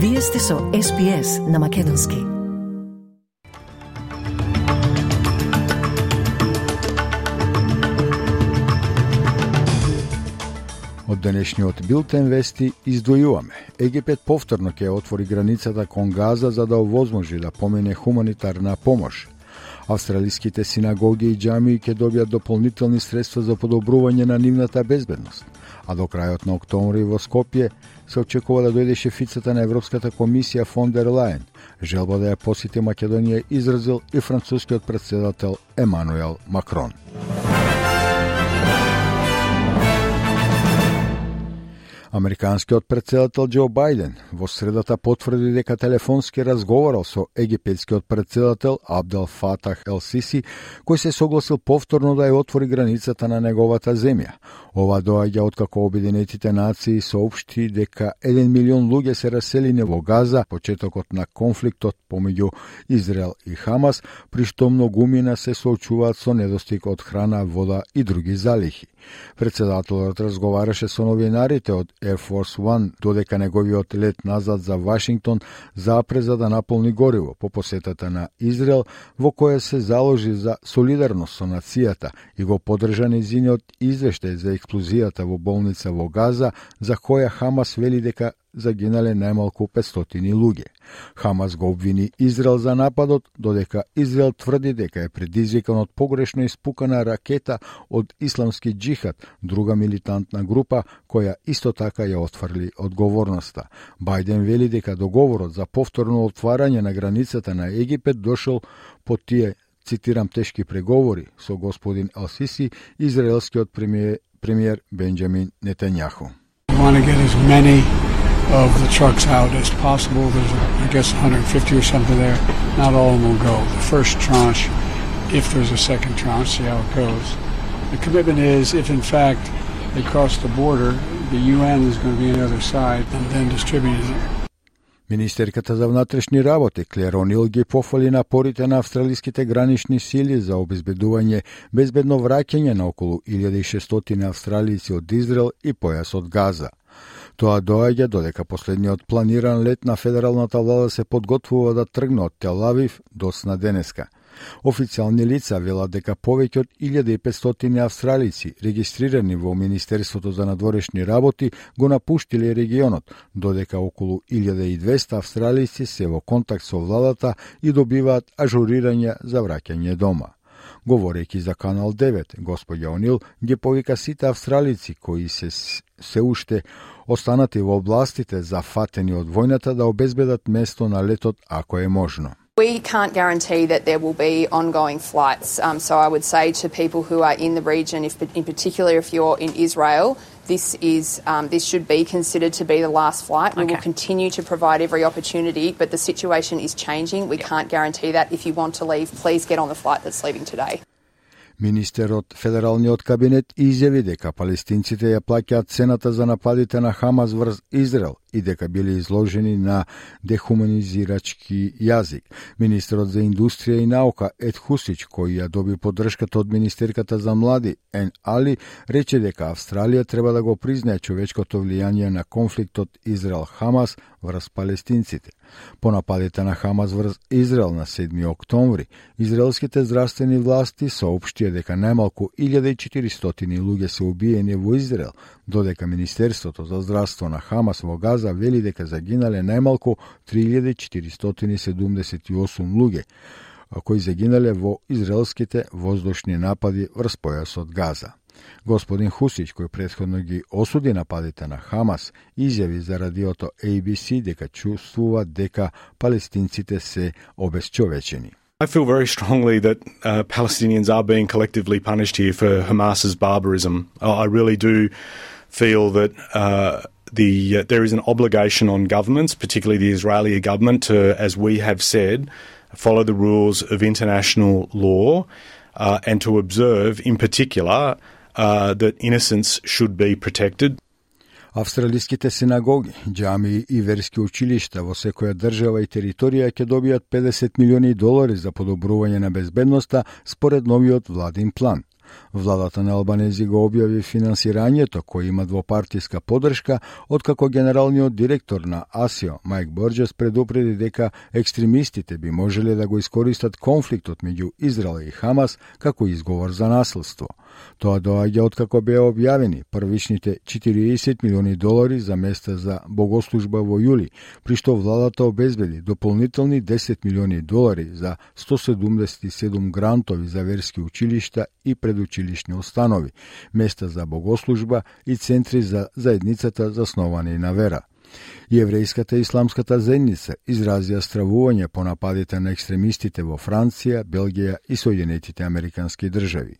Вие сте со SPS на Македонски. Од денешниот билтен вести издвојуваме. Египет повторно ќе отвори границата кон Газа за да овозможи да помине хуманитарна помош. Австралиските синагоги и џамии ќе добијат дополнителни средства за подобрување на нивната безбедност. А до крајот на октомври во Скопје се очекува да дојде шефицата на Европската комисија фон дер Лајен. Желба да ја посети Македонија изразил и францускиот председател Емануел Макрон. Американскиот председател Џо Бајден во средата потврди дека телефонски разговорал со египетскиот председател Абдел Фатах Ел Сиси, кој се согласил повторно да ја отвори границата на неговата земја. Ова доаѓа откако Обединетите нации соопшти дека 1 милион луѓе се раселени во Газа почетокот на конфликтот помеѓу Израел и Хамас, при што многумина се соочуваат со недостиг од храна, вода и други залихи. Председателот разговараше со новинарите од Air Force One додека неговиот лет назад за Вашингтон запреза да наполни гориво по посетата на Израел во која се заложи за солидарност со нацијата и го подржа незиниот извештај за експлозијата во болница во Газа за која Хамас вели дека загинале најмалку 500 луѓе. Хамас го обвини Израел за нападот, додека Израел тврди дека е предизвикан од погрешно испукана ракета од Исламски джихад, друга милитантна група која исто така ја отфрли одговорноста. Бајден вели дека договорот за повторно отварање на границата на Египет дошол по тие цитирам тешки преговори со господин Алсиси, израелскиот премиер, премиер Бенджамин Нетањаху of the trucks out as possible. There's, I guess, 150 or something there. Not all of them will go. The first tranche, if there's a second tranche, see how it goes. The commitment is if, in fact, they cross the border, the UN is going to be on the other side and then distributing it. Министерката за внатрешни работи Клер Онил ги пофали напорите на австралиските гранични сили за обезбедување безбедно враќање на околу 1600 австралици од Израел и појас од Газа. Тоа доаѓа додека последниот планиран лет на федералната влада се подготвува да тргне од Телавив до сна денеска. Официални лица велат дека повеќе од 1500 австралици регистрирани во Министерството за надворешни работи го напуштиле регионот, додека околу 1200 австралици се во контакт со владата и добиваат ажурирање за враќање дома. Говорејќи за Канал 9, господја Онил ги повика сите австралици кои се се уште останати во областите зафатени од војната да обезбедат место на летот ако е можно. We can't guarantee that there will be ongoing flights. Um, so I would say to people who are in the region, if, in particular if you're in Israel, this is um, this should be considered to be the last flight. Okay. We will continue to provide every opportunity, but the situation is changing. We can't guarantee that. If you want to leave, please get on the flight that's leaving today. Министерот Федералниот кабинет изјави дека палестинците ја плаќаат цената за нападите на Хамас врз Израел и дека биле изложени на дехуманизирачки јазик. Министерот за индустрија и наука Ед Хусич, кој ја доби поддршката од Министерката за млади Ен Али, рече дека Австралија треба да го признае човечкото влијание на конфликтот Израел-Хамас врз палестинците. По нападите на Хамас врз Израел на 7 октомври, израелските здравствени власти соопштија дека најмалку 1400 луѓе се убиени во Израел, додека Министерството за здравство на Хамас во Газа вели дека загинале најмалку 3478 луѓе, кои загинале во израелските воздушни напади врз појасот Газа. Gospodin Husić, koji prethodno i osudi napadite na Hamas, izjavi za radioto ABC deka deka palestincite se obesčovečeni. I feel very strongly that uh, Palestinians are being collectively punished here for Hamas's barbarism. I really do feel that uh, the uh, there is an obligation on governments, particularly the Israeli government, to, as we have said, follow the rules of international law uh, and to observe, in particular, uh, that innocence should be protected. Австралиските синагоги, џамии и верски училишта во секоја држава и територија ќе добијат 50 милиони долари за подобрување на безбедноста според новиот владин план. Владата на Албанези го објави финансирањето кој има двопартиска подршка, откако генералниот директор на АСИО, Майк Борджес, предупреди дека екстремистите би можеле да го искористат конфликтот меѓу Израел и Хамас како изговор за насилство. Тоа доаѓа откако беа објавени првичните 40 милиони долари за места за богослужба во јули, при што владата обезбеди дополнителни 10 милиони долари за 177 грантови за верски училишта и предучилишни останови, места за богослужба и центри за заедницата засновани на вера. Јеврејската и исламската заедница изразија стравување по нападите на екстремистите во Франција, Белгија и Соединетите Американски држави.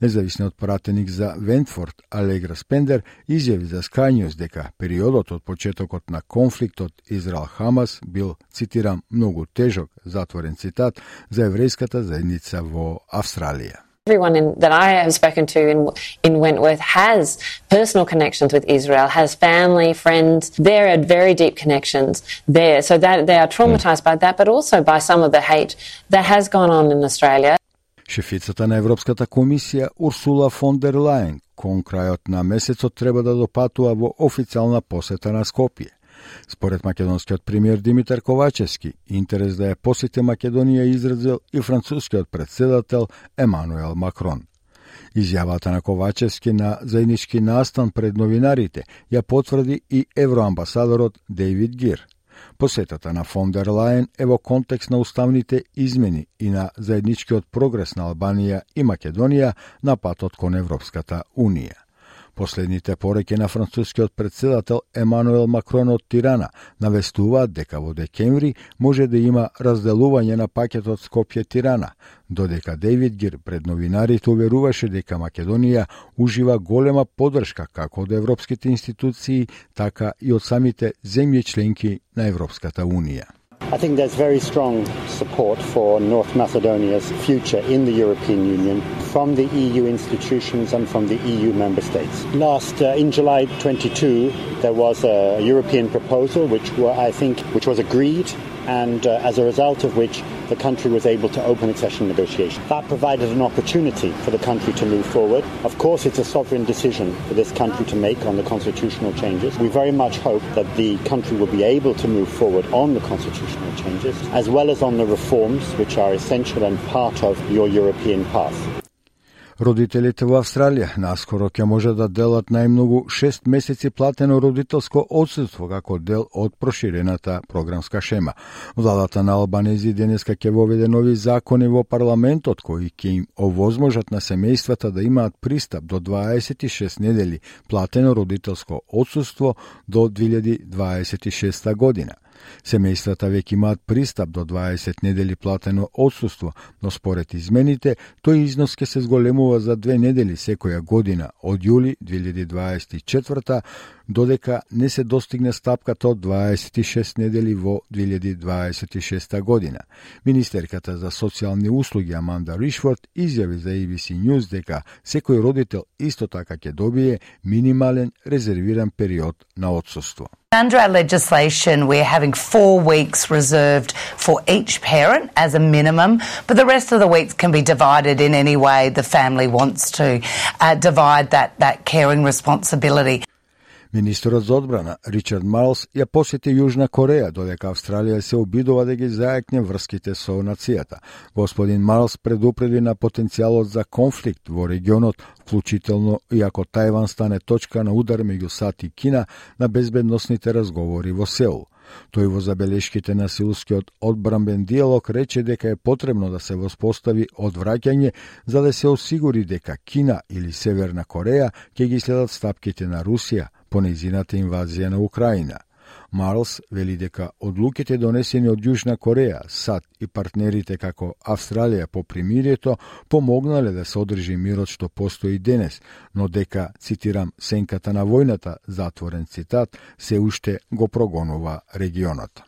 Независниот пратеник за Вентфорд, Алегра Спендер, изјави за Sky дека периодот од почетокот на конфликтот Израел-Хамас бил, цитирам, многу тежок, затворен цитат, за еврејската заедница во Австралија. Everyone in, that I have spoken to in, in Wentworth has personal connections with Israel, has family, friends. There are very deep connections there. So that they are traumatized by that, but also by some of the hate that has gone on in Australia. Шефицата на Европската комисија Урсула фон дер Лајен кон крајот на месецот треба да допатува во официјална посета на Скопје. Според македонскиот премиер Димитар Ковачевски, интерес да ја посети Македонија изразил и францускиот председател Емануел Макрон. Изјавата на Ковачевски на заеднички настан пред новинарите ја потврди и евроамбасадорот Дейвид Гир – Посетата на фон дер Лајен е во контекст на уставните измени и на заедничкиот прогрес на Албанија и Македонија на патот кон Европската Унија. Последните пореки на францускиот председател Емануел Макрон од Тирана навестуваат дека во декември може да има разделување на пакетот Скопје-Тирана, додека Дейвид Гир пред новинарите уверуваше дека Македонија ужива голема поддршка како од европските институции, така и од самите земји членки на Европската Унија. I think there's very strong support for North Macedonia's future in the European Union from the EU institutions and from the EU member states. Last uh, in July 22, there was a European proposal which were, I think which was agreed and uh, as a result of which the country was able to open accession negotiations. That provided an opportunity for the country to move forward. Of course, it's a sovereign decision for this country to make on the constitutional changes. We very much hope that the country will be able to move forward on the constitutional changes, as well as on the reforms which are essential and part of your European path. Родителите во Австралија наскоро ќе може да делат најмногу 6 месеци платено родителско одсуство како дел од проширената програмска шема. Владата на Албанези денеска ќе воведе нови закони во парламентот кои ќе им овозможат на семејствата да имаат пристап до 26 недели платено родителско одсуство до 2026 година. Семејствата веќе имаат пристап до 20 недели платено отсуство, но според измените, тој износ ќе се зголемува за две недели секоја година од јули 2024 додека не се достигне стапката од 26 недели во 2026 година. Министерката за социјални услуги Аманда Ришфорд изјави за ABC News дека секој родител исто така ќе добие минимален резервиран период на одсуство. Under our legislation, we're having four weeks reserved for each parent as a minimum, but the rest of the weeks can be divided in any way the family wants to uh, divide that, that caring responsibility. Министерот за одбрана Ричард Марлс ја посети Јужна Кореја, додека Австралија се обидува да ги зајакне врските со нацијата. Господин Марлс предупреди на потенцијалот за конфликт во регионот, вклучително и ако Тајван стане точка на удар меѓу САД и Кина на безбедносните разговори во Сеул. Тој во забелешките на силскиот одбранбен диалог рече дека е потребно да се воспостави одвраќање за да се осигури дека Кина или Северна Кореја ќе ги следат стапките на Русија по нејзината инвазија на Украина. Марлс вели дека одлуките донесени од Јужна Кореја, САД и партнерите како Австралија по примирието помогнале да се одржи мирот што постои денес, но дека, цитирам, сенката на војната, затворен цитат, се уште го прогонува регионот.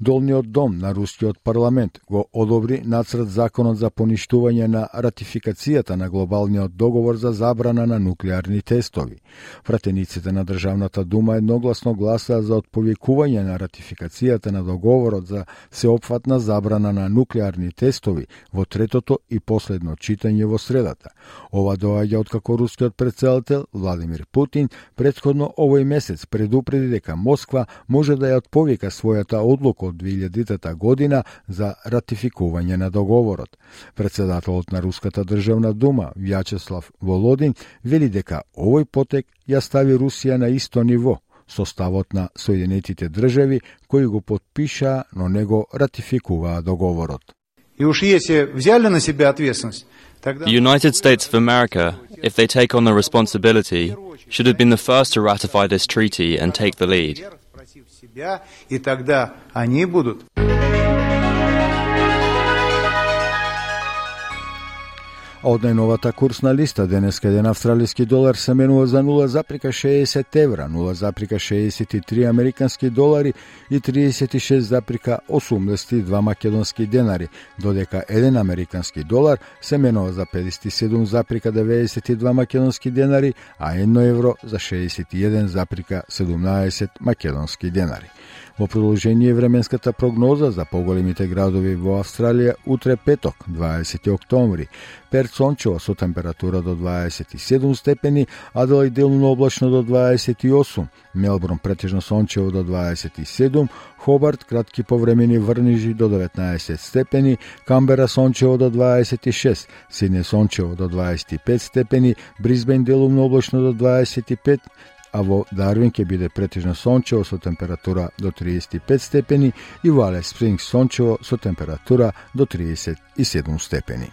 Долниот дом на рускиот парламент го одобри нацрт законот за поништување на ратификацијата на глобалниот договор за забрана на нуклеарни тестови. Пратениците на Државната дума едногласно гласаа за отповекување на ратификацијата на договорот за сеопфатна забрана на нуклеарни тестови во третото и последно читање во средата. Ова доаѓа откако рускиот председател Владимир Путин предходно овој месец предупреди дека Москва може да ја отповека својата одлука од 2000 година за ратификување на договорот. Председателот на Руската државна дума Вјачеслав Володин вели дека овој потек ја стави Русија на исто ниво составот на Соединетите држави кои го подпиша, но не го ратификуваа договорот. И уж если взяли на себя ответственность, тогда... The United States of America, if they take on the responsibility, should have been the first to ratify this treaty and take the lead себя, и тогда они будут Од најновата курсна листа денеска еден австралиски долар се менува за 0,60 евра, 0,63 американски долари и 36,82 македонски денари, додека еден американски долар се менува за 57,92 македонски денари, а 1 евро за 61,17 македонски денари. Во продолжение временската прогноза за поголемите градови во Австралија утре петок, 20 октомври. Перт сончево со температура до 27 степени, Аделај делно облачно до 28, Мелбурн претежно сончево до 27, Хобарт кратки повремени врнижи до 19 степени, Камбера сончево до 26, Сидне сончево до 25 степени, Бризбен делумно облачно до 25, а во Дарвин ќе биде претежно сончево со температура до 35 степени и во Алес Спрингс сончево со температура до 37 степени.